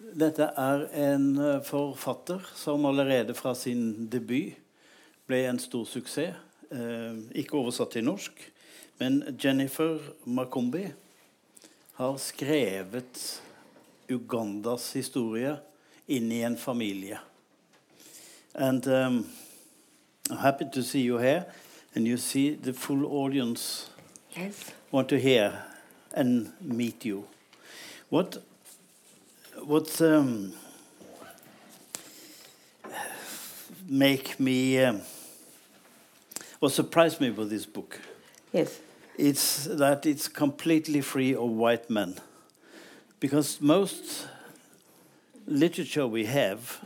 Dette er en eh, forfatter som allerede fra sin debut ble en stor suksess. Eh, ikke oversatt til norsk, men Jennifer Makumbi har skrevet Ugandas historie inn i en familie. And um, I'm happy to see you here, and you see the full audience Yes. want to hear and meet you. What what um, make me um, what surprised me with this book? Yes. It's that it's completely free of white men, because most literature we have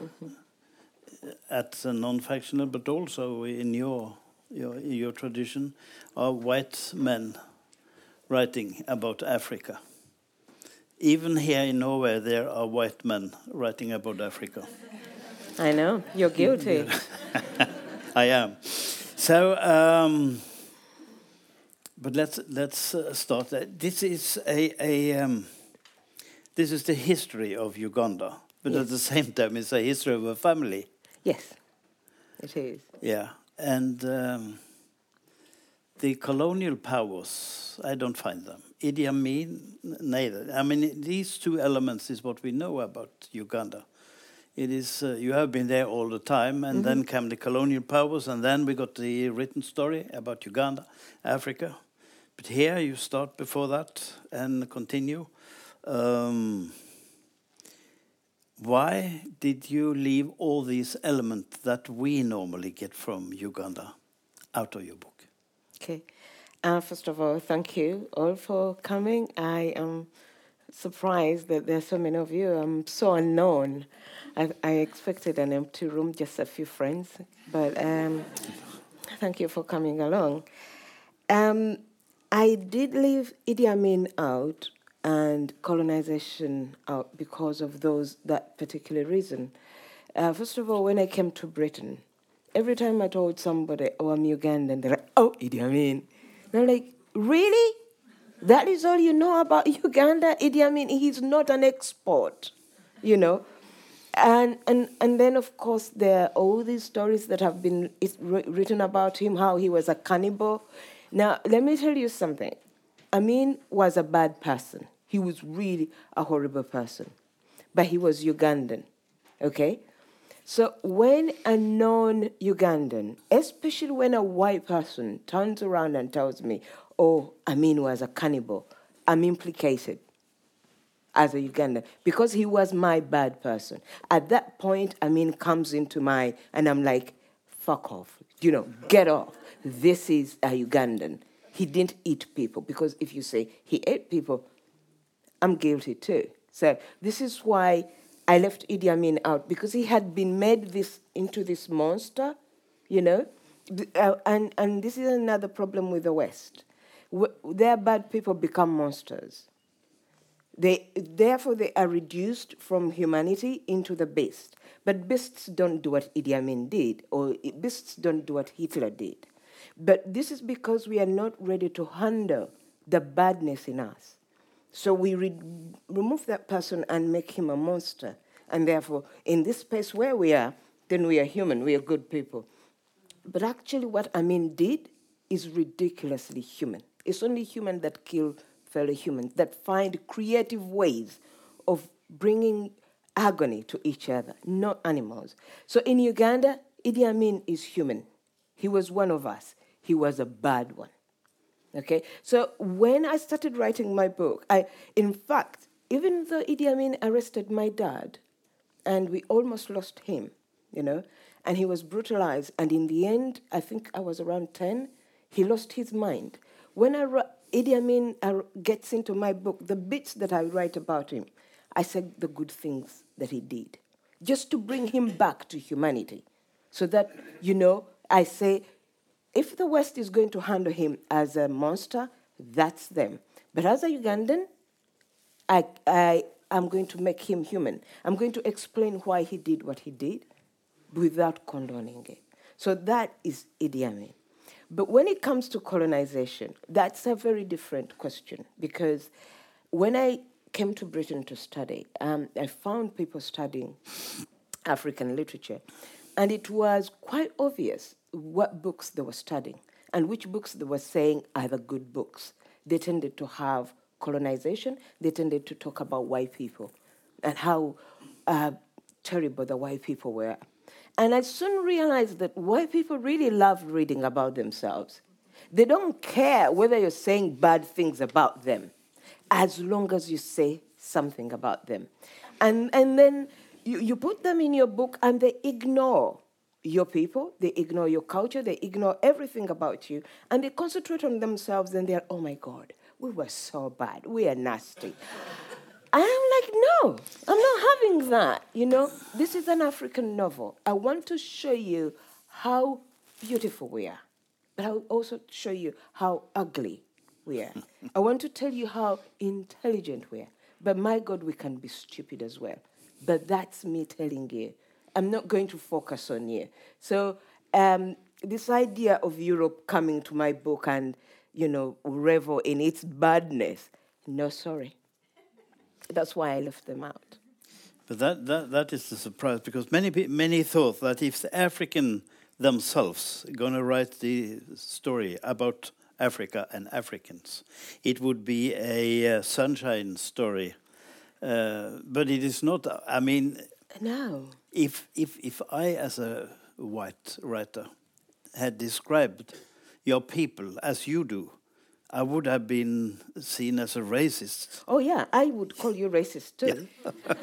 at the non-factional, but also in your your your tradition, are white men writing about Africa. Even here in Norway, there are white men writing about Africa. I know. You're guilty. I am. So, um, but let's let's uh, start. Uh, This is a, a um, this is the history of Uganda, but at the same time, it's a history of a family. yes. It is. Yeah, and um, the colonial powers, I don't find them. Idi Amin, neither. I mean, these two elements is what we know about Uganda. It is uh, you have been there all the time, and then came the colonial powers, and then we got the written story about Uganda, Africa. But here you start before that and continue. Um, why did you leave all these elements that we normally get from Uganda out of your book? Okay. Uh, first of all, thank you all for coming. I am surprised that there are so many of you. I'm so unknown. I, I expected an empty room, just a few friends, but um, thank you for coming along. Um, I did leave Idi Amin out and colonization out because of those that particular reason. Uh, first of all, when I came to Britain, every time I told somebody, "Oh, I'm Ugandan," they're like, "Oh, Idi Amin," they're like, "Really? That is all you know about Uganda? Idi Amin? He's not an export, you know." And, and and then of course there are all these stories that have been written about him how he was a cannibal. Now let me tell you something. Amin was a bad person. He was really a horrible person, but he was Ugandan. Okay, so when a non-Ugandan, especially when a white person turns around and tells me, "Oh, Amin was a cannibal," I'm implicated as a Ugandan because he was my bad person. At that point, Amin comes into my, and I'm like, fuck off, you know, get off. This is a Ugandan. He didn't eat people because if you say he ate people, I'm guilty too. So this is why I left Idi Amin out because he had been made this into this monster, you know, uh, and and this is another problem with the West. Wh- Their bad people become monsters. They, therefore, they are reduced from humanity into the beast. But beasts don't do what Idi Amin did, or beasts don't do what Hitler did. But this is because we are not ready to handle the badness in us. So we re- remove that person and make him a monster. And therefore, in this space where we are, then we are human, we are good people. But actually, what Amin did is ridiculously human. It's only human that kill fellow humans, that find creative ways of bringing agony to each other, not animals. So in Uganda, Idi Amin is human. He was one of us. He was a bad one. Okay, so when I started writing my book, I, in fact, even though Idi Amin arrested my dad, and we almost lost him, you know, and he was brutalized, and in the end, I think I was around ten, he lost his mind. When I Idi Amin gets into my book, the bits that I write about him, I said the good things that he did, just to bring him back to humanity, so that you know, I say if the West is going to handle him as a monster, that's them. But as a Ugandan, I, I am going to make him human. I'm going to explain why he did what he did without condoning it. So that is Idi Amin. But when it comes to colonization, that's a very different question because when I came to Britain to study, um, I found people studying African literature, and it was quite obvious what books they were studying and which books they were saying are the good books. They tended to have colonization, they tended to talk about white people and how uh, terrible the white people were. And I soon realized that white people really love reading about themselves. They don't care whether you're saying bad things about them, as long as you say something about them. And, and then you, you put them in your book and they ignore your people, they ignore your culture, they ignore everything about you, and they concentrate on themselves and they're, oh my God, we were so bad, we are nasty. I'm like, no, I'm not having that. You know, this is an African novel. I want to show you how beautiful we are, but I'll also show you how ugly we are. I want to tell you how intelligent we are. But my God, we can be stupid as well. But that's me telling you I'm not going to focus on you. So um, this idea of Europe coming to my book and you know revel in its badness, no, sorry. That's why I left them out. But that, that, that is the surprise because many many thought that if the African themselves going to write the story about Africa and Africans, it would be a uh, sunshine story. Uh, but it is not. I mean, no. If if if I, as a white writer, had described your people as you do, I would have been seen as a racist. Oh yeah, I would call you racist too. Yeah.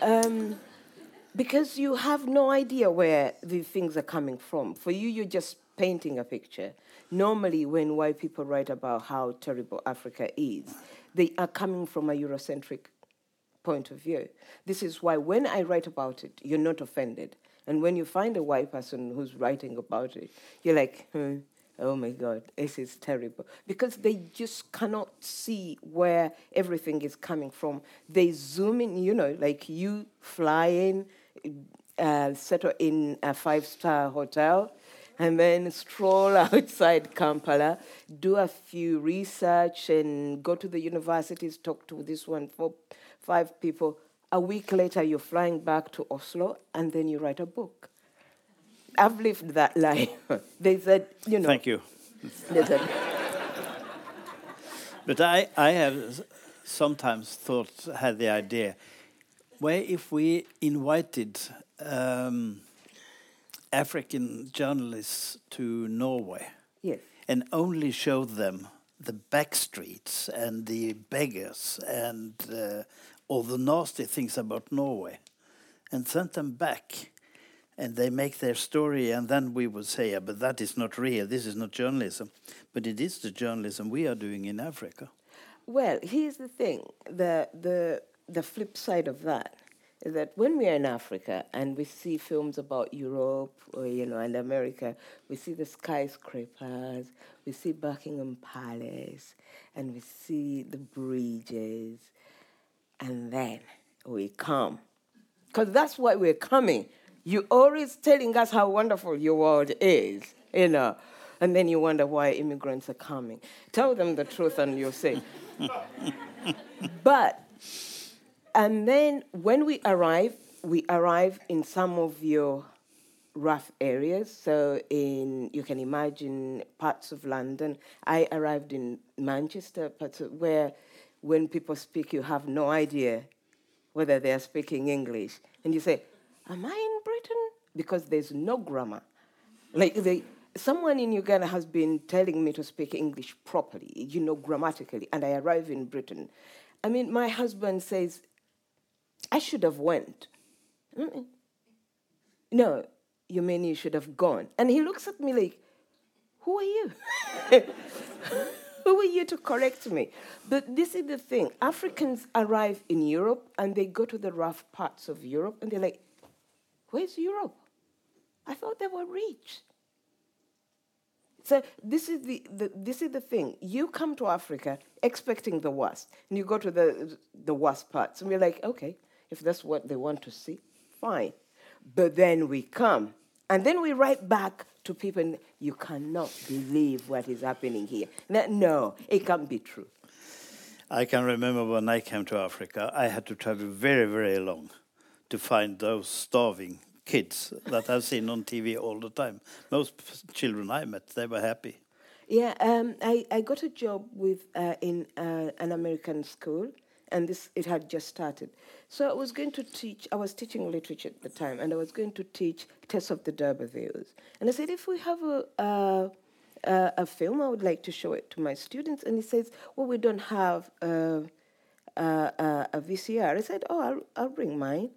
um, because you have no idea where the things are coming from. For you, you're just painting a picture. Normally, when white people write about how terrible Africa is, they are coming from a Eurocentric point of view. This is why when I write about it, you're not offended. And when you find a white person who's writing about it, you're like, hmm, oh my God, this is terrible. Because they just cannot see where everything is coming from. They zoom in, you know, like you fly in, uh, settle in a five star hotel, and then stroll outside Kampala, do a few research, and go to the universities, talk to this one for five people. A week later, you're flying back to Oslo, and then you write a book. I've lived that life. they said, you know. Thank you. but I, I have sometimes thought, had the idea, where if we invited um, African journalists to Norway yes. and only showed them the back streets and the beggars and uh, all the nasty things about Norway and sent them back. And they make their story, and then we would say, yeah, but that is not real. This is not journalism. But it is the journalism we are doing in Africa. Well, here's the thing the, the, the flip side of that is that when we are in Africa and we see films about Europe or you know and America, we see the skyscrapers, we see Buckingham Palace, and we see the bridges, and then we come. Because that's why we're coming. You're always telling us how wonderful your world is, you know. And then you wonder why immigrants are coming. Tell them the truth and you'll see. but, and then when we arrive, we arrive in some of your rough areas. So in you can imagine parts of London. I arrived in Manchester, parts where when people speak, you have no idea whether they are speaking English. And you say, Am I in Britain? Because there's no grammar. Like they, someone in Uganda has been telling me to speak English properly, you know, grammatically, and I arrive in Britain. I mean, my husband says, I should have went. No, you mean you should have gone? And he looks at me like, who are you? Who are you to correct me? But this is the thing Africans arrive in Europe and they go to the rough parts of Europe and they're like, where's Europe? I thought they were rich. So this is the, the, this is the thing. You come to Africa expecting the worst, and you go to the the worst parts, and we're like, okay, if that's what they want to see, fine. But then we come, and then we write back to people, you cannot believe what is happening here. No, it can't be true. I can remember when I came to Africa, I had to travel very, very long to find those starving kids that I've seen on TV all the time. Most children I met, they were happy. Yeah, um, I, I got a job with uh, in uh, an American school, and this it had just started. So I was going to teach. I was teaching literature at the time, and I was going to teach Tess of the D'Urbervilles. And I said, if we have a uh, a film, I would like to show it to my students. And he says, well, we don't have a, a, a VCR. I said, oh, I'll, I'll bring mine.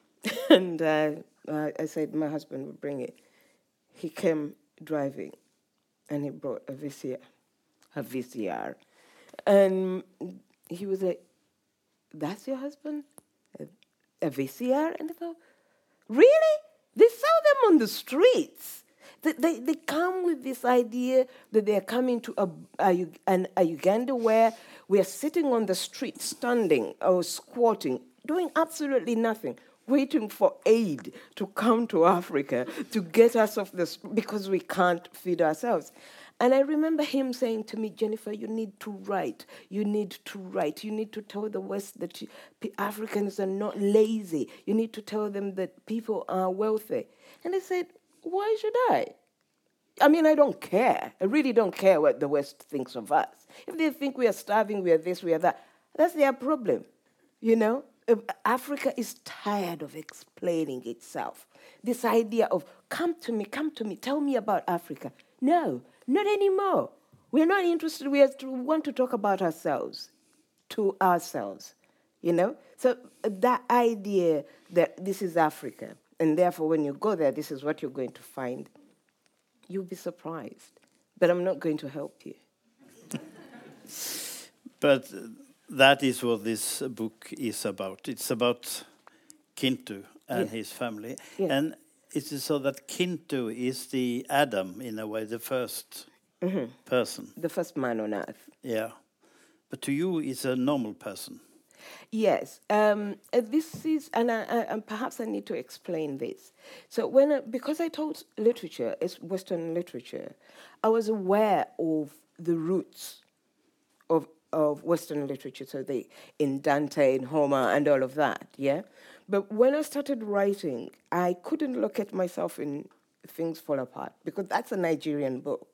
and uh, I said, my husband will bring it. He came driving and he brought a VCR, a VCR. And he was like, That's your husband? A, a VCR? And I thought, Really? They sell them on the streets. They, they, they come with this idea that they are coming to a, a, an, a Uganda where we are sitting on the street, standing or squatting, doing absolutely nothing waiting for aid to come to Africa to get us off this because we can't feed ourselves. And I remember him saying to me, Jennifer, you need to write. You need to write. You need to tell the West that you, Africans are not lazy. You need to tell them that people are wealthy. And I said, why should I? I mean, I don't care. I really don't care what the West thinks of us. If they think we are starving, we are this, we are that, that's their problem, you know? Africa is tired of explaining itself. This idea of, come to me, come to me, tell me about Africa. No, not anymore. We're not interested. We want to talk about ourselves, to ourselves, you know? So uh, that idea that this is Africa, and therefore when you go there, this is what you're going to find, you'll be surprised. But I'm not going to help you. but that is what this book is about. It's about Kintu and yeah. his family. Yeah. And it is so that Kintu is the Adam, in a way, the 1st mm -hmm. person. The first man on earth. Yeah. But to you, it's a normal person. Yes, um, uh, this is, and, I, I, and perhaps I need to explain this. So when, I, because I taught literature, it's Western literature, I was aware of the roots of of Western literature, so the in Dante, in Homer, and all of that, yeah. But when I started writing, I couldn't look at myself in Things Fall Apart because that's a Nigerian book,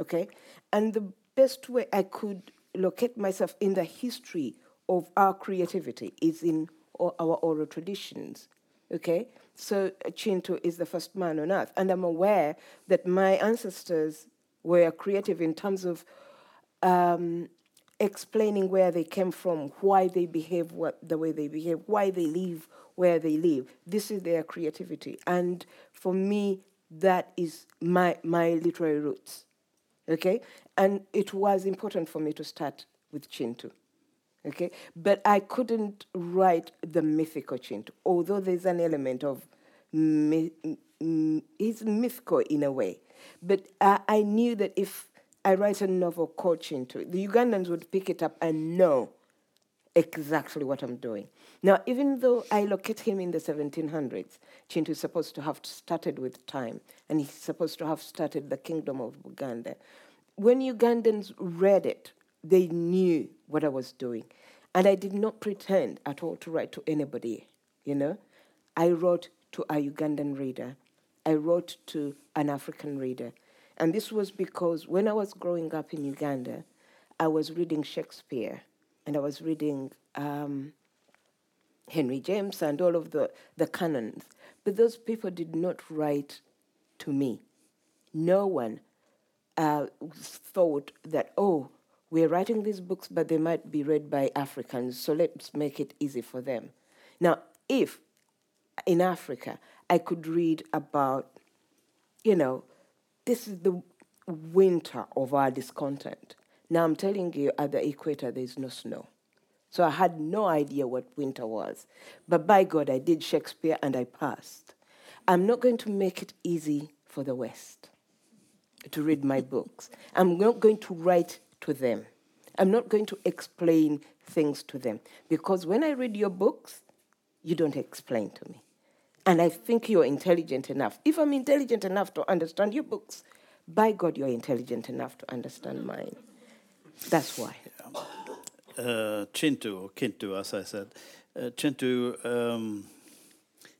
okay. And the best way I could locate myself in the history of our creativity is in our oral traditions, okay. So Kintu is the first man on earth, and I'm aware that my ancestors were creative in terms of um, explaining where they came from, why they behave what, the way they behave, why they live where they live. This is their creativity. And for me, that is my, my literary roots. Okay? And it was important for me to start with Kintu. Okay? But I couldn't write the mythical Kintu, although there's an element of myth, mm, it's mythical in a way. But I, I knew that if I write a novel called Kintu, the Ugandans would pick it up and know exactly what I'm doing. Now, even though I locate him in the 1700s, Kintu is supposed to have started with time, and he's supposed to have started the kingdom of Uganda. When Ugandans read it, they knew what I was doing. And I did not pretend at all to write to anybody, you know. I wrote to a Ugandan reader. I wrote to an African reader. And this was because when I was growing up in Uganda, I was reading Shakespeare and I was reading um, Henry James and all of the, the canons. But those people did not write to me. No one uh, thought that, oh, we're writing these books, but they might be read by Africans, so let's make it easy for them. Now, if in Africa I could read about, you know, this is the winter of our discontent. Now I'm telling you, at the equator, there's no snow. So I had no idea what winter was. But by God, I did Shakespeare and I passed. I'm not going to make it easy for the West to read my books. I'm not going to write to them. I'm not going to explain things to them. Because when I read your books, you don't explain to me and I think you're intelligent enough. If I'm intelligent enough to understand your books, by God, you're intelligent enough to understand mine. That's why. uh, Chintu, or Kintu, as I said, uh, Chintu, um,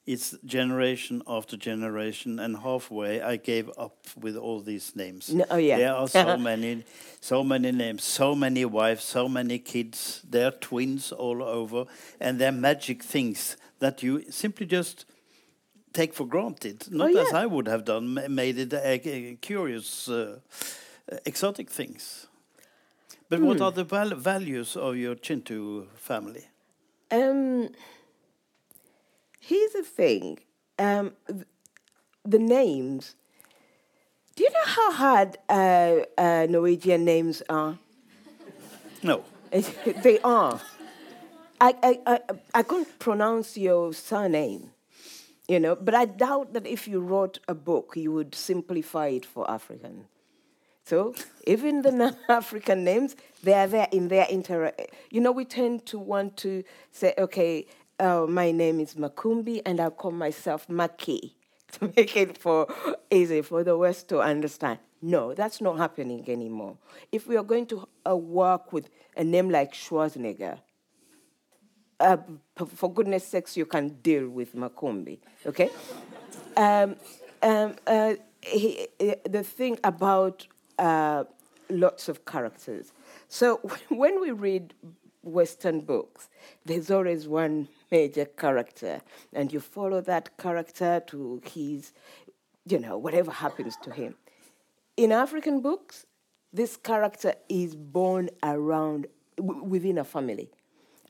it's generation after generation, and halfway I gave up with all these names. No, oh yeah, there are so many, so many names, so many wives, so many kids. They're twins all over, and they're magic things that you simply just take for granted. Not Oh, yeah. as I would have done, made it a, curious, uh, exotic things. But what are the val values of your Chintu family? Um, here's the thing. Um, th- the names. Do you know how hard uh, uh, Norwegian names are? No. they are. I, I, I, I can't pronounce your surname, you know, but I doubt that if you wrote a book, you would simplify it for African. So even the non-African names, they are there in their inter. You know, we tend to want to say, okay, uh, my name is Makumbi, and I'll call myself Maki to make it for easy for the West to understand. No, that's not happening anymore. If we are going to uh, work with a name like Schwarzenegger, uh, for goodness sakes, you can deal with Makumbi, okay? um, um, uh, he, uh, the thing about uh, lots of characters. So when we read Western books, there's always one major character, and you follow that character to his, you know, whatever happens to him. In African books, this character is born around w- within a family.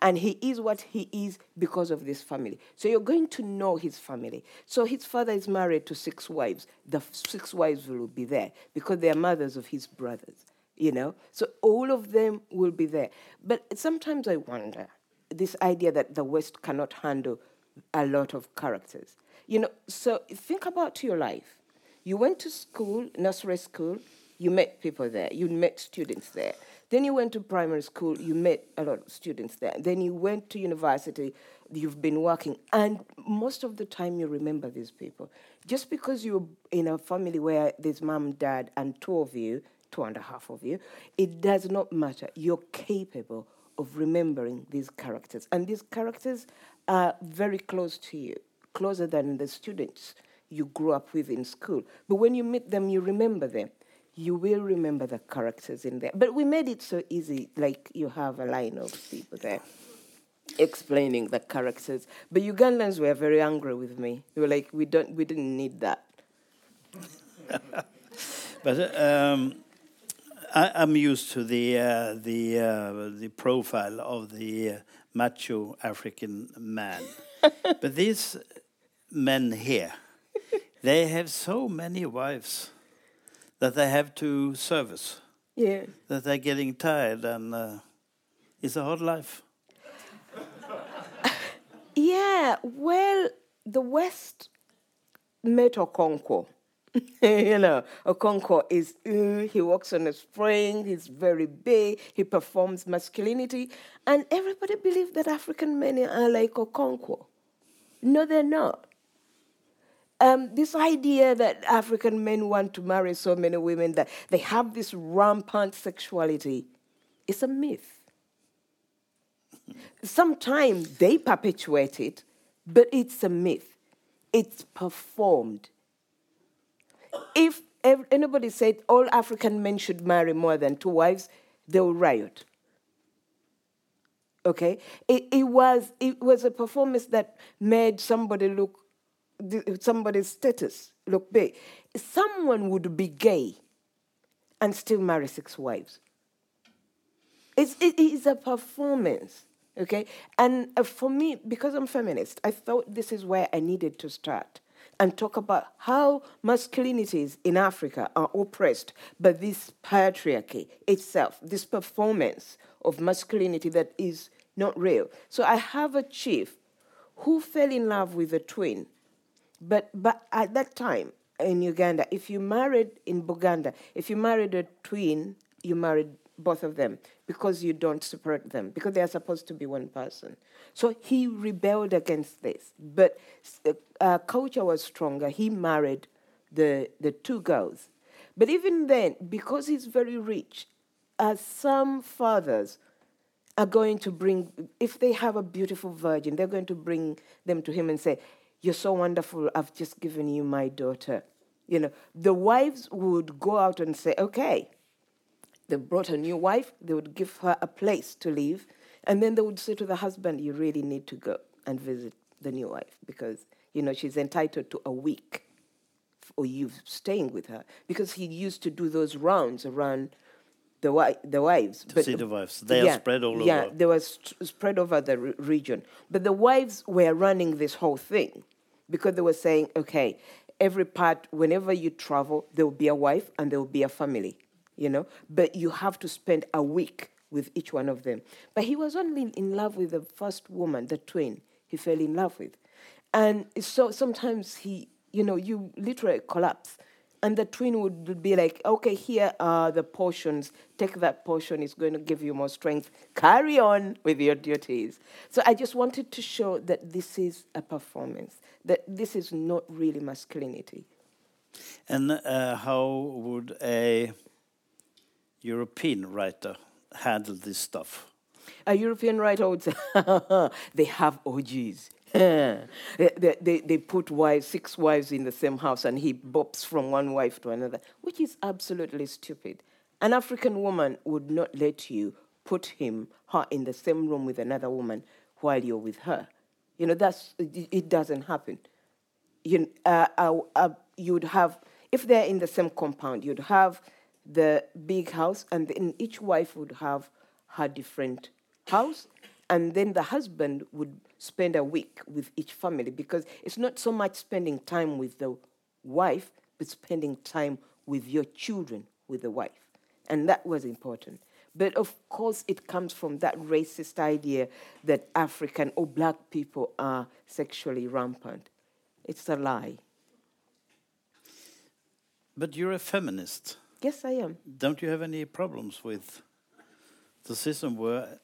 And he is what he is because of this family. So you're going to know his family. So his father is married to six wives. The six wives will be there because they are mothers of his brothers, you know? So all of them will be there. But sometimes I wonder this idea that the West cannot handle a lot of characters. You know, so think about your life. You went to school, nursery school, you met people there, you met students there. Then you went to primary school, you met a lot of students there. Then you went to university, you've been working, and most of the time you remember these people. Just because you're in a family where there's mom, dad, and two of you, two and a half of you, it does not matter. You're capable of remembering these characters. And these characters are very close to you, closer than the students you grew up with in school. But when you meet them, you remember them. You will remember the characters in there. But we made it so easy, like you have a line of people there explaining the characters. But Ugandans were very angry with me. They were like, we don't, we didn't need that. But um, I, I'm used to the uh, the uh, the profile of the uh, macho African man. but these men here, they have so many wives that they have to service. Yeah. That they're getting tired, and uh, it's a hard life. Yeah, well, the West met Okonkwo. you know, Okonkwo is, uh, he walks on a spring, he's very big, he performs masculinity, and everybody believes that African men are like Okonkwo. No, they're not. Um, this idea that African men want to marry so many women, that they have this rampant sexuality, is a myth. Sometimes they perpetuate it, but it's a myth. It's performed. If anybody said all African men should marry more than two wives, they will riot. Okay, it, it was it was a performance that made somebody look th- somebody's status look big. Someone would be gay and still marry six wives. It's, it is a performance, okay? And uh, for me, because I'm feminist, I thought this is where I needed to start and talk about how masculinities in Africa are oppressed by this patriarchy itself, this performance of masculinity that is not real. So I have a chief who fell in love with a twin, but, but at that time in Uganda, if you married in Buganda, if you married a twin, you married both of them because you don't separate them because they are supposed to be one person. So he rebelled against this, but uh, uh, culture was stronger. He married the the two girls, but even then, because he's very rich, uh, some fathers are going to bring, if they have a beautiful virgin, they're going to bring them to him and say, You're so wonderful, I've just given you my daughter. You know, the wives would go out and say, Okay, they brought a new wife, they would give her a place to live, and then they would say to the husband, You really need to go and visit the new wife because, you know, she's entitled to a week or you staying with her because he used to do those rounds around the wi- the wives. To see the wives. They are spread all yeah, over. Yeah, they were st- spread over the re- region. But the wives were running this whole thing because they were saying, okay, every part, whenever you travel, there will be a wife and there will be a family, you know. But you have to spend a week with each one of them. But he was only in love with the first woman, the twin. He fell in love with, and so sometimes he, you know, you literally collapse and the twin would be like, okay, here are the portions. Take that portion, it's going to give you more strength. Carry on with your duties. So I just wanted to show that this is a performance, that this is not really masculinity. And uh, how would a European writer handle this stuff? A European writer would say, they have orgies. they, they, they put wives, six wives in the same house, and he bops from one wife to another, which is absolutely stupid. An African woman would not let you put him, her, in the same room with another woman while you're with her. You know, that's, it, doesn't happen. You, uh, uh, uh, you'd have, if they're in the same compound, you'd have the big house, and then each wife would have her different house, and then the husband would spend a week with each family because it's not so much spending time with the wife, but spending time with your children with the wife. And that was important. But of course, it comes from that racist idea that African or black people are sexually rampant. It's a lie. But you're a feminist. Yes, I am. Don't you have any problems with the system where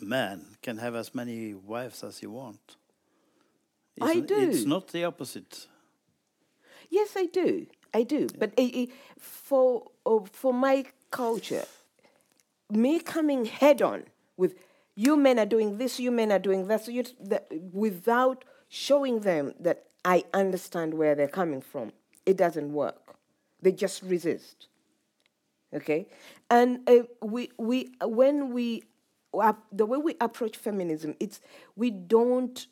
a man can have as many wives as he wants? I do. It's not the opposite. Yes, I do. I do. But uh, uh, for uh, for my culture, me coming head on with you men are doing this, you men are doing that, so you, that without showing them that I understand where they're coming from, it doesn't work. They just resist. Okay, and uh, we we when we the way we approach feminism, it's we don't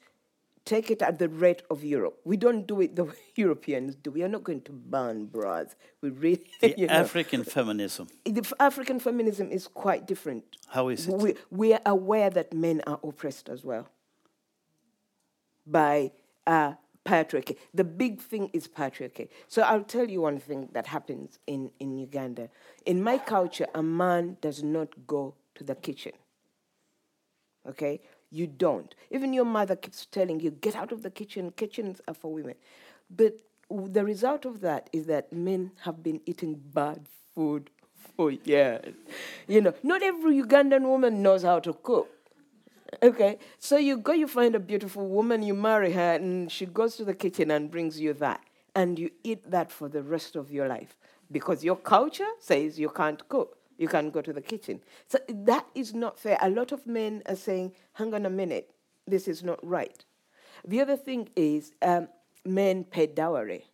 take it at the rate of Europe. We don't do it the way Europeans do. We are not going to ban bras. We really, The you know. African feminism. The African feminism is quite different. How is it? We, we are aware that men are oppressed as well by uh, patriarchy. The big thing is patriarchy. So I'll tell you one thing that happens in, in Uganda. In my culture, a man does not go to the kitchen. Okay? You don't. Even your mother keeps telling you, get out of the kitchen, kitchens are for women. But the result of that is that men have been eating bad food for years. You know, not every Ugandan woman knows how to cook. Okay, so you go, you find a beautiful woman, you marry her, and she goes to the kitchen and brings you that. And you eat that for the rest of your life because your culture says you can't cook, you can't go to the kitchen. So that is not fair. A lot of men are saying, hang on a minute, this is not right. The other thing is um, men pay dowry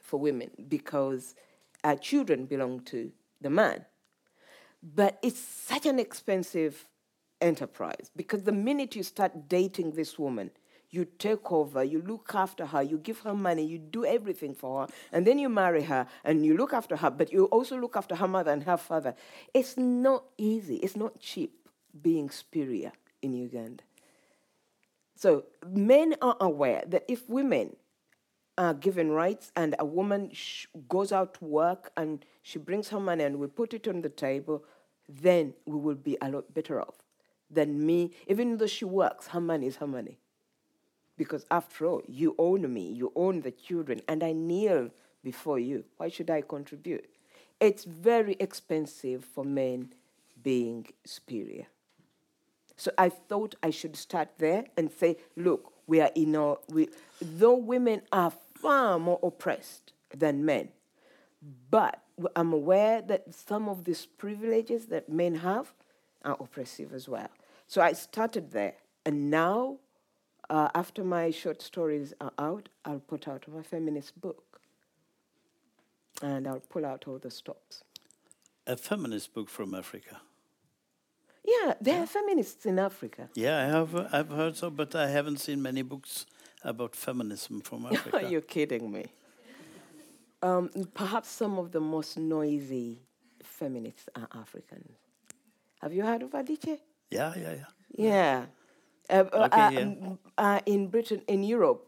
for women because uh, children belong to the man. But it's such an expensive enterprise because the minute you start dating this woman, you take over, you look after her, you give her money, you do everything for her, and then you marry her and you look after her, but you also look after her mother and her father. It's not easy, it's not cheap being superior in Uganda. So men are aware that if women are given rights and a woman sh- goes out to work and she brings her money and we put it on the table, then we will be a lot better off than me. Even though she works, her money is her money. Because after all, you own me, you own the children, and I kneel before you. Why should I contribute? It's very expensive for men being superior. So I thought I should start there and say, look, we are in our, we, though women are far more oppressed than men, but I'm aware that some of these privileges that men have, are oppressive as well. So I started there. And now, uh, after my short stories are out, I'll put out my feminist book. And I'll pull out all the stops. A feminist book from Africa. Yeah, there yeah. are feminists in Africa. Yeah, I have. Uh, I've heard so, but I haven't seen many books about feminism from Africa. Are You're kidding me. Um, perhaps some of the most noisy feminists are Africans. Have you heard of Adichie? Yeah, yeah, yeah. Yeah. Uh, uh okay, uh, yeah. Uh, in Britain, in Europe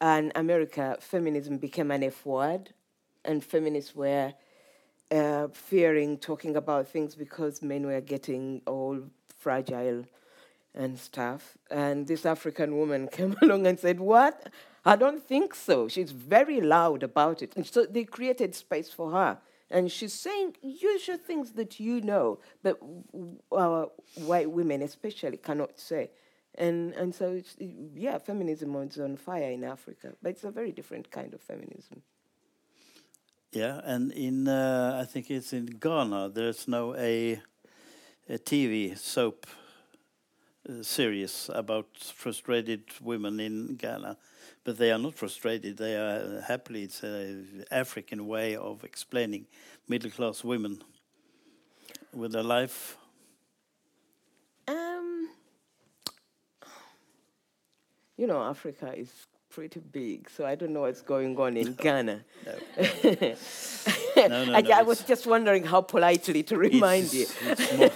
and America, feminism became an F word, and feminists were uh, fearing talking about things because men were getting all fragile and stuff. And this African woman came along and said, What? I don't think so. She's very loud about it. And so they created space for her. And she's saying usual things that you know, but our white women especially cannot say. And, and so, yeah, feminism is on fire in Africa, but it's a very different kind of feminism. Yeah, and in, uh, I think it's in Ghana, there's now a, a TV soap uh, series about frustrated women in Ghana but they are not frustrated. They are happily. It's an African way of explaining middle class women with their life. You know, Africa is pretty big, so I don't know what's going on in Ghana. no. no, no, I, I was just wondering how politely to remind you. It's more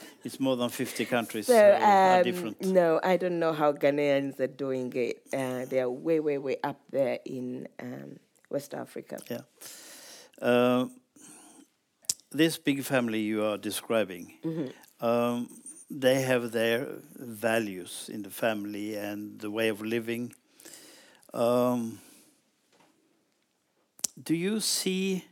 it's more, than 50 countries so, uh, are um, different. No, I don't know how Ghanaians are doing it. Uh, they are way, way, way up there in um, West Africa. Yeah. Uh, this big family you are describing, mm -hmm. um, they have their values in the family and the way of living. Um, do you see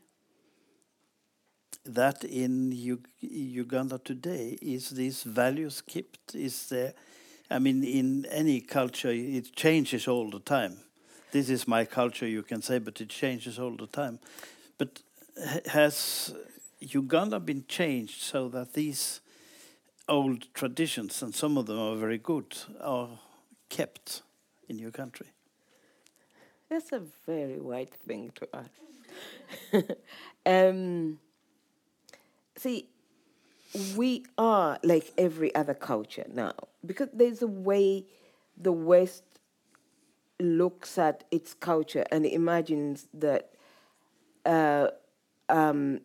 that in U Uganda today? Is these values kept? Is there, I mean, in any culture, it changes all the time. This is my culture, you can say, but it changes all the time. But has Uganda been changed so that these old traditions, and some of them are very good, are kept in your country? That's a very wide thing to ask. um, see, we are like every other culture now because there's a way the West looks at its culture and imagines that uh, um,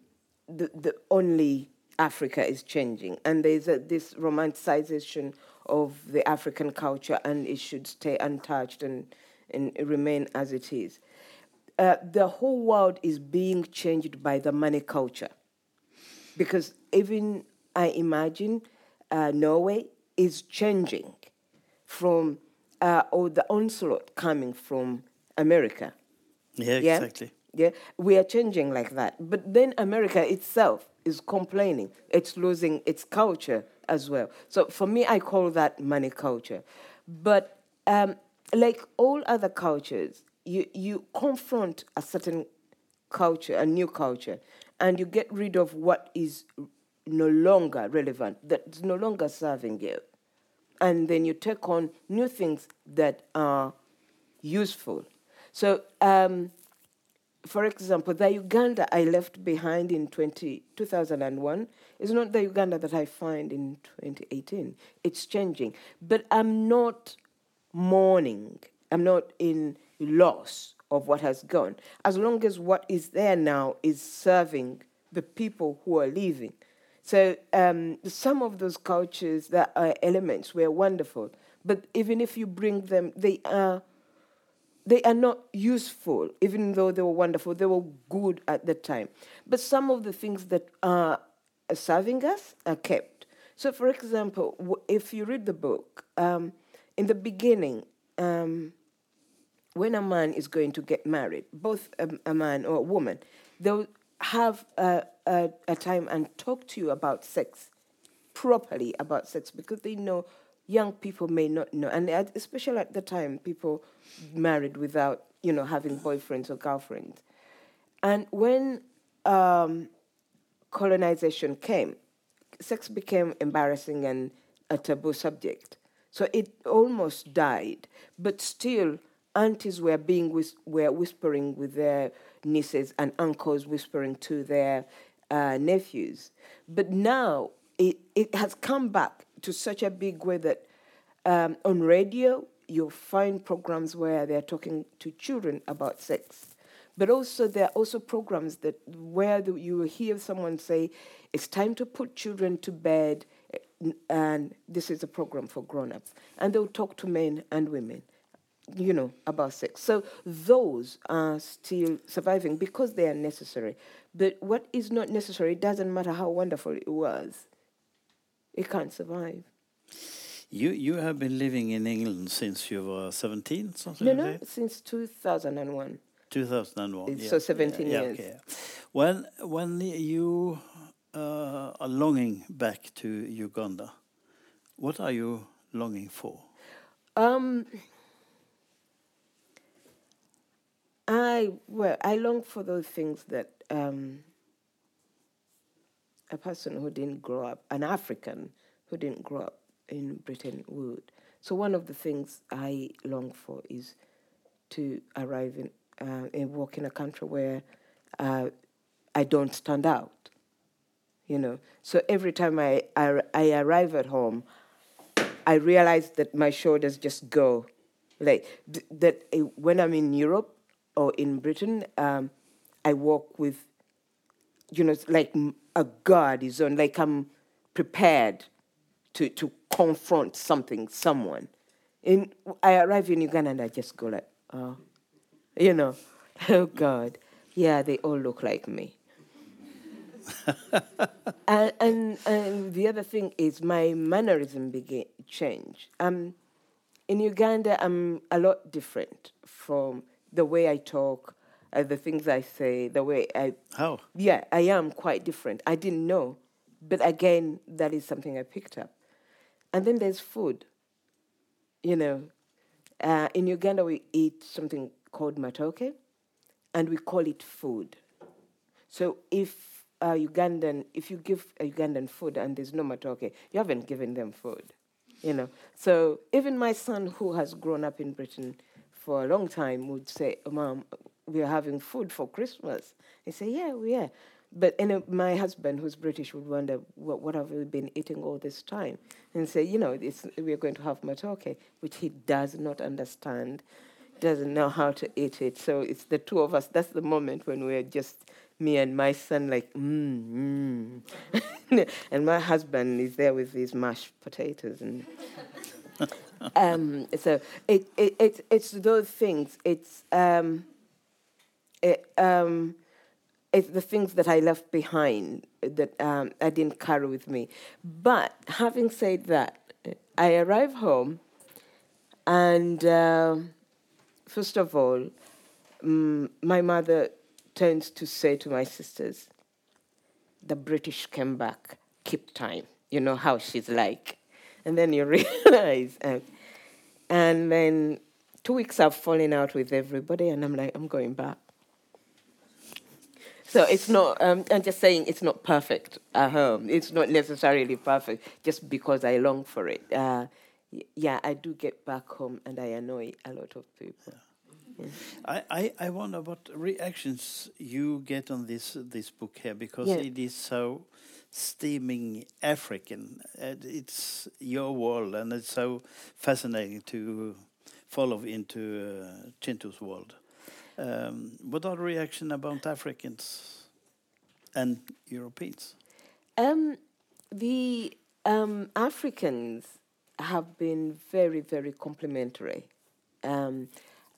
the, the only Africa is changing, and there's a, this romanticization of the African culture, and it should stay untouched and, and remain as it is. Uh, the whole world is being changed by the money culture because even I imagine uh, Norway is changing from uh, or the onslaught coming from America. Yeah, yeah, exactly. Yeah, we are changing like that. But then America itself is complaining. It's losing its culture as well. So for me, I call that money culture. But um, like all other cultures, you, you confront a certain culture, a new culture, and you get rid of what is no longer relevant, that's no longer serving you. And then you take on new things that are useful. So, um, for example, the Uganda I left behind in 20, 2001 is not the Uganda that I find in 2018. It's changing. But I'm not mourning, I'm not in loss of what has gone, as long as what is there now is serving the people who are leaving. So um, some of those cultures, that are elements, were wonderful, but even if you bring them, they are they are not useful, even though they were wonderful. They were good at the time. But some of the things that are serving us are kept. So, for example, if you read the book, um, in the beginning, um, when a man is going to get married, both a, a man or a woman, they'll have a, a, a, time and talk to you about sex, properly about sex, because they know young people may not know, and especially at the time, people married without you know having boyfriends or girlfriends, and when um, colonization came, sex became embarrassing and a taboo subject. So it almost died, but still, aunties were being whis- were whispering with their nieces and uncles, whispering to their uh, nephews. But now it, it has come back to such a big way that um, on radio you'll find programs where they're talking to children about sex. But also there are also programs that where the, you will hear someone say, "It's time to put children to bed," and this is a program for grown-ups, and they'll talk to men and women, you know, about sex. So those are still surviving because they are necessary. But what is not necessary doesn't matter how wonderful it was. It can't survive. You you have been living in England since you were 17, something No, like no, that? since 2001. 2001. So 17 yeah, years. Okay. When when you uh, are longing back to Uganda, what are you longing for? Um, I well, I long for those things that um, a person who didn't grow up, an African who didn't grow up in Britain would. So one of the things I long for is to arrive in uh, and walk in a country where uh, I don't stand out. You know, so every time I, I I arrive at home, I realize that my shoulders just go, like th- that. uh, When I'm in Europe or in Britain, um, I walk with, you know, like a guard is on, like I'm prepared to to confront something, someone. And I arrive in Uganda and I just go like, oh, you know, oh God, yeah, they all look like me. and, and and the other thing is my mannerism began change. Um, in Uganda, I'm a lot different from the way I talk, uh, the things I say, the way I. How? Yeah, I am quite different. I didn't know, but again, that is something I picked up. And then there's food. You know, uh, in Uganda we eat something called matoke, and we call it food. So if a Ugandan, if you give a Ugandan food and there's no matoke, you haven't given them food, you know. So even my son, who has grown up in Britain for a long time, would say, oh, "Mom, we are having food for Christmas." I say, "Yeah, we are." But and uh, my husband, who's British, would wonder, "What, what have we been eating all this time?" And say, "You know, it's, we are going to have matoke," which he does not understand doesn't know how to eat it. So it's the two of us. That's the moment when we're just me and my son, like, mm, mm. and my husband is there with these mashed potatoes. And um, so it, it, it, it's those things. It's, um, um, it's the things that I left behind that um, I didn't carry with me. But having said that, I arrive home and. um first of all, mm, my mother tends to say to my sisters, the British came back, keep time. You know how she's like. And then you realize. Uh, and then two weeks I've fallen out with everybody, and I'm like, I'm going back. So it's not, um, I'm just saying it's not perfect at home. It's not necessarily perfect just because I long for it. Uh, yeah, I do get back home and I annoy a lot of people. Yeah. I, I, I wonder what reactions you get on this this book here because Yeah. it is so steaming African. It's your world, and it's so fascinating to follow into uh, Kintu's world. Um, what are the reaction about Africans and Europeans? Um, the um, Africans have been very, very complimentary. Um,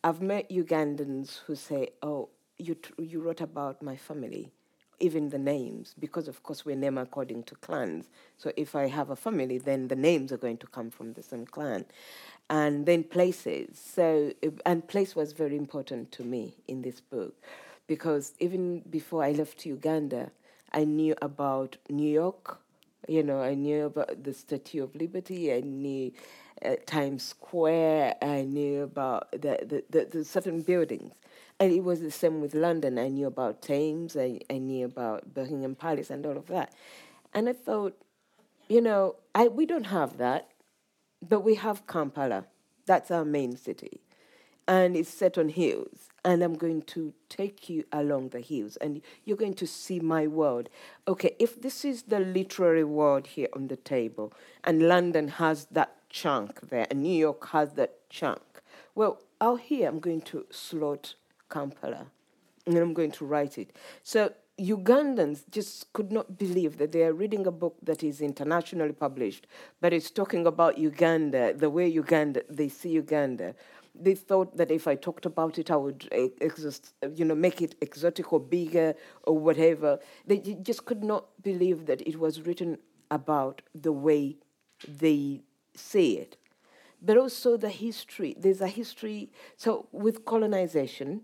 I've met Ugandans who say, "Oh, you you wrote about my family, even the names, because of course we're named according to clans. So if I have a family, then the names are going to come from the same clan, and then places. So and place was very important to me in this book, because even before I left Uganda, I knew about New York. You know, I knew about the Statue of Liberty. I knew uh, Times Square. I knew about the, the, the, the certain buildings. And it was the same with London. I knew about Thames. I, I knew about Buckingham Palace and all of that. And I thought, you know, I, we don't have that, but we have Kampala. That's our main city. And it's set on hills. And I'm going to take you along the hills and you're going to see my world. Okay, if this is the literary world here on the table, and London has that chunk there, and New York has that chunk, well, out here I'm going to slot Kampala and I'm going to write it. So Ugandans just could not believe that they are reading a book that is internationally published, but it's talking about Uganda, the way Uganda they see Uganda. They thought that if I talked about it, I would, eh, exist, you know, make it exotic or bigger or whatever. They just could not believe that it was written about the way they see it, but also the history. There's a history. So with colonization,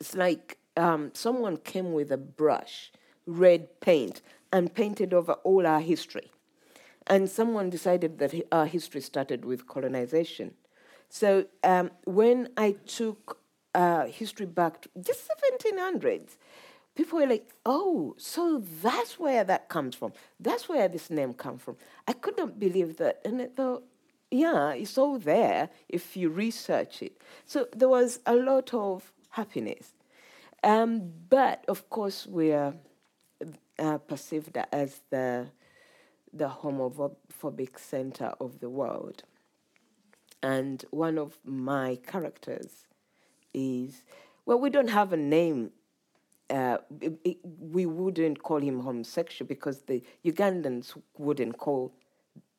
it's like um, someone came with a brush, red paint, and painted over all our history. And someone decided that our history started with colonization. So um, when I took uh, history back to the 1700s, people were like, oh, so that's where that comes from. That's where this name comes from. I could not believe that. And I thought, yeah, it's all there if you research it. So there was a lot of happiness. Um, but of course, we are uh, perceived as the the homophobic center of the world. And one of my characters is well, we don't have a name. Uh, it, it, we wouldn't call him homosexual because the Ugandans wouldn't call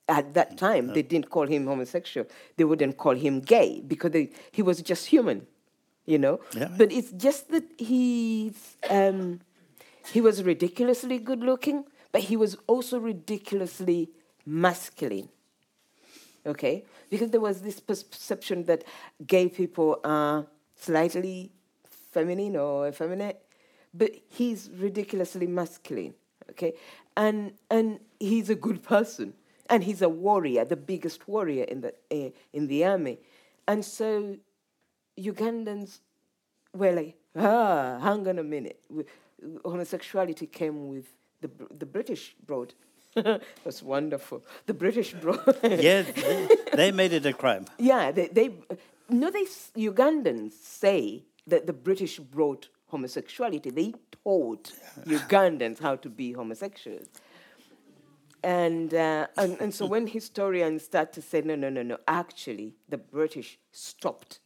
at that time they didn't call him homosexual. They wouldn't call him gay because they, he was just human you know. Yeah. But it's just that he's um, he was ridiculously good looking, but he was also ridiculously masculine. Okay, because there was this perception that gay people are slightly feminine or effeminate, but he's ridiculously masculine. Okay, and and he's a good person, and he's a warrior, the biggest warrior in the uh, in the army, and so Ugandans were like, ah, hang on a minute. Homosexuality came with the, the British brought. That's wonderful. The British brought. yeah, they, they, made it a crime. Yeah, they, they no, they Ugandans say that the British brought homosexuality. They taught Ugandans how to be homosexuals. And, uh, and, and so when historians start to say, no, no, no, no, actually, the British stopped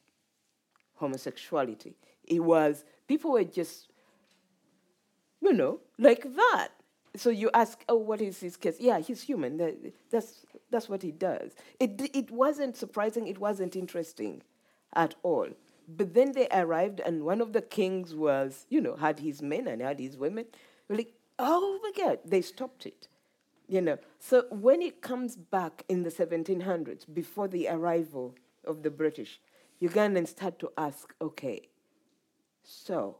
homosexuality. It was, people were just, you know, like that. So you ask, oh, what is his case? Yeah, he's human. That's, that's what he does. It, it wasn't surprising, it wasn't interesting at all. But then they arrived, and one of the kings was, you know, had his men and had his women. We're like, oh my God, they stopped it. You know, so when it comes back in the 1700s, before the arrival of the British, Ugandans start to ask, okay, so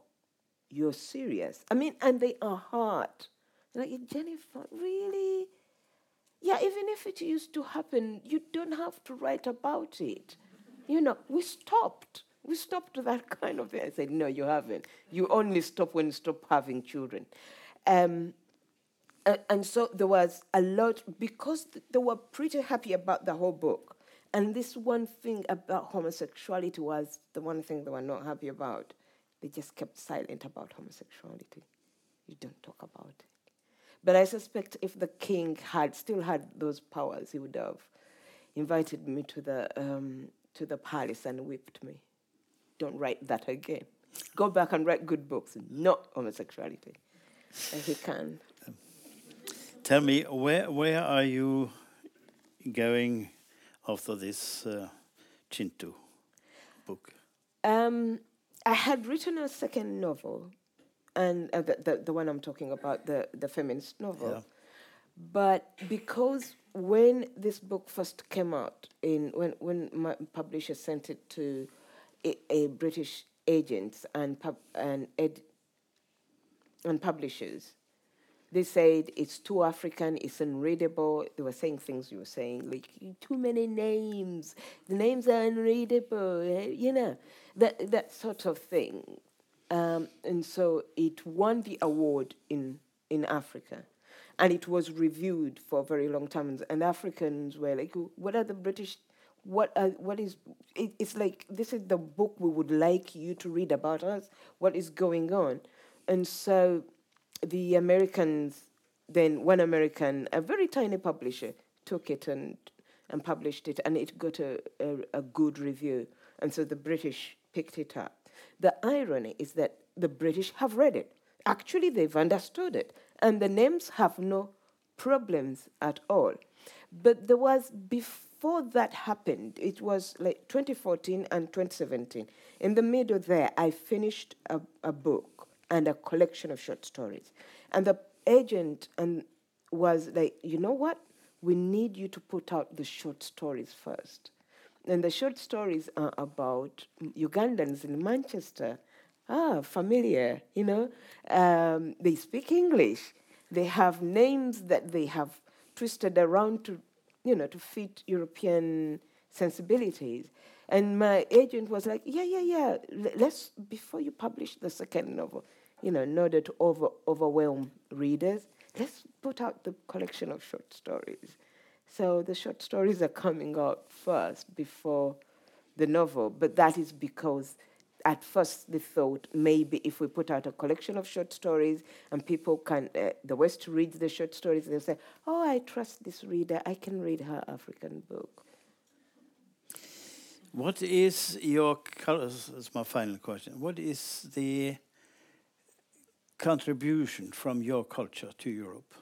you're serious? I mean, and they are hard. Like, Jennifer, really? Yeah, even if it used to happen, you don't have to write about it. You know, we stopped. We stopped that kind of thing. I said, no, you haven't. You only stop when you stop having children. Um, and, and so there was a lot, because they were pretty happy about the whole book. And this one thing about homosexuality was the one thing they were not happy about. They just kept silent about homosexuality. You don't talk about it. But I suspect if the king had still had those powers, he would have invited me to the um, to the palace and whipped me. Don't write that again. Go back and write good books, not homosexuality. And he can. Tell me, where where are you going after this uh, Kintu book? Um, I had written a second novel, and uh, the, the, the one I'm talking about, the the feminist novel. Yeah. But because when this book first came out, in when when my publisher sent it to a, a British agents and pub, and ed, and publishers, they said it's too African, it's unreadable. They were saying things you were saying, like too many names. The names are unreadable, eh, you know that that sort of thing. Um, and so it won the award in in Africa. and it was reviewed for a very long time. And Africans were like, "What are the British? What are, what is? It, it's like this is the book we would like you to read about us. What is going on?" And so, the Americans then one American, a very tiny publisher, took it and and published it, and it got a, a, a good review. And so the British picked it up. The irony is that the British have read it. Actually, they've understood it, and the names have no problems at all. But there was, before that happened, it was like 2014 and 2017. In the middle there, I finished a, a book and a collection of short stories. And the agent and was like, you know what? We need you to put out the short stories first. And the short stories are about Ugandans in Manchester. Ah, familiar, you know. Um, they speak English. They have names that they have twisted around to, you know, to fit European sensibilities. And my agent was like, yeah, yeah, yeah, let's, before you publish the second novel, you know, in order to over, overwhelm readers, let's put out the collection of short stories. So the short stories are coming out first before the novel, but that is because at first they thought maybe if we put out a collection of short stories and people can, uh, the West reads the short stories, they'll say, oh, I trust this reader, I can read her African book. What is your, that's my final question, what is the contribution from your culture to Europe?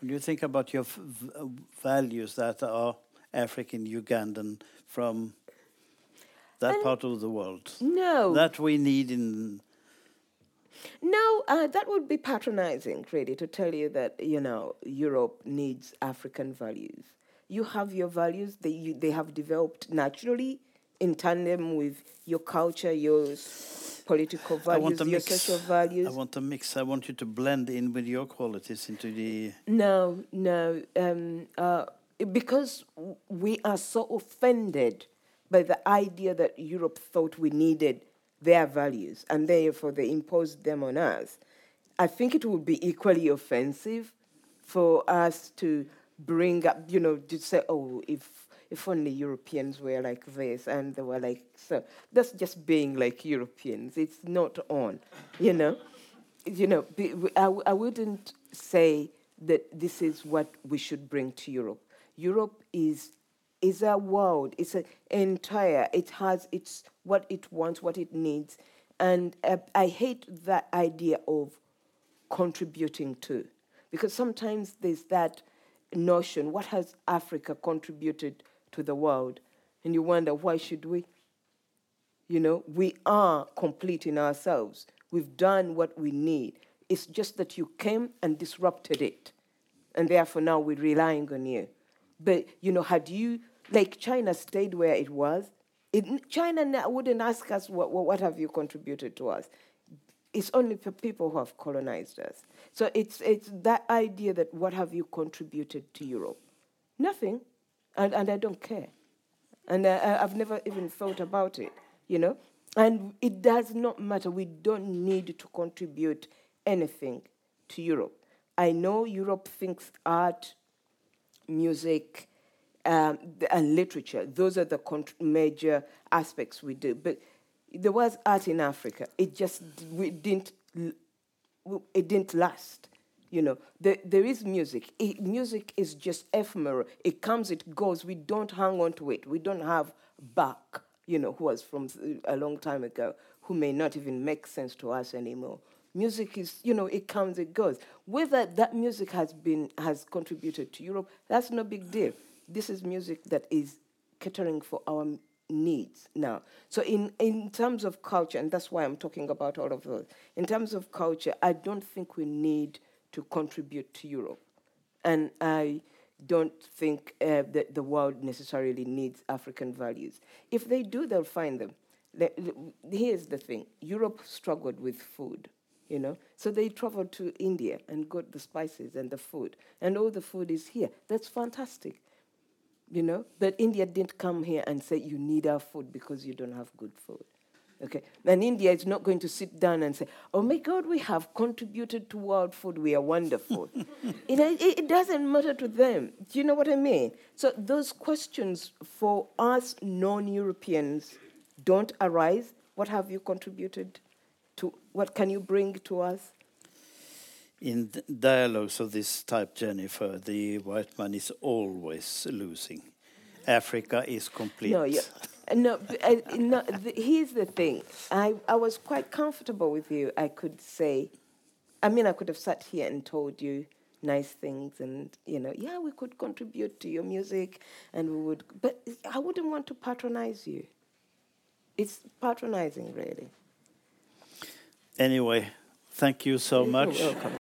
When you think about your values that are African, Ugandan, from that and part of the world, no, that we need in. No, uh, that would be patronizing, really, to tell you that you know Europe needs African values. You have your values; they you, they have developed naturally in tandem with your culture, your political values, your mix. social values. I want to mix. I want you to blend in with your qualities into the. No, no, um, uh, because we are so offended by the idea that Europe thought we needed their values and therefore they imposed them on us. I think it would be equally offensive for us to bring up, you know, to say, oh, if if only Europeans were like this and they were like so. That's just being like Europeans. It's not on, you know. You know, I, I wouldn't say that this is what we should bring to Europe. Europe is is a world. It's an entire. It has its what it wants, what it needs, and uh, I hate that idea of contributing to, because sometimes there's that notion. What has Africa contributed to the world. And you wonder, why should we? You know, we are complete in ourselves. We've done what we need. It's just that you came and disrupted it. And therefore now we're relying on you. But, you know, had you, like China stayed where it was, it, China wouldn't ask us, what, what have you contributed to us? It's only for people who have colonized us. So it's, it's that idea that what have you contributed to Europe? Nothing and, and I don't care. And I, I've never even thought about it, you know? And it does not matter. We don't need to contribute anything to Europe. I know Europe thinks art, music, um, and literature, those are the major aspects we do. But there was art in Africa. It just we didn't, it didn't last. You know, there, there is music. It, music is just ephemeral. It comes, it goes. We don't hang on to it. We don't have Bach, you know, who was from a long time ago, who may not even make sense to us anymore. Music is, you know, it comes, it goes. Whether that music has been has contributed to Europe, that's no big deal. This is music that is catering for our needs now. So in, in terms of culture, and that's why I'm talking about all of those, in terms of culture, I don't think we need to contribute to Europe. And I don't think uh, that the world necessarily needs African values. If they do, they'll find them. Here's the thing Europe struggled with food, you know? So they traveled to India and got the spices and the food, and all the food is here. That's fantastic, you know? But India didn't come here and say, you need our food because you don't have good food. Okay. And India is not going to sit down and say, oh my God, we have contributed to world food. We are wonderful. it, it, it doesn't matter to them. Do you know what I mean? So those questions for us non Europeans don't arise. What have you contributed to? What can you bring to us? In dialogues of this type, Jennifer, the white man is always losing. Africa is complete. No, yeah. no, uh, no the, here's the thing. I, I was quite comfortable with you. I could say, I mean, I could have sat here and told you nice things and, you know, yeah, we could contribute to your music and we would, but I wouldn't want to patronize you. It's patronizing, really. Anyway, thank you so much.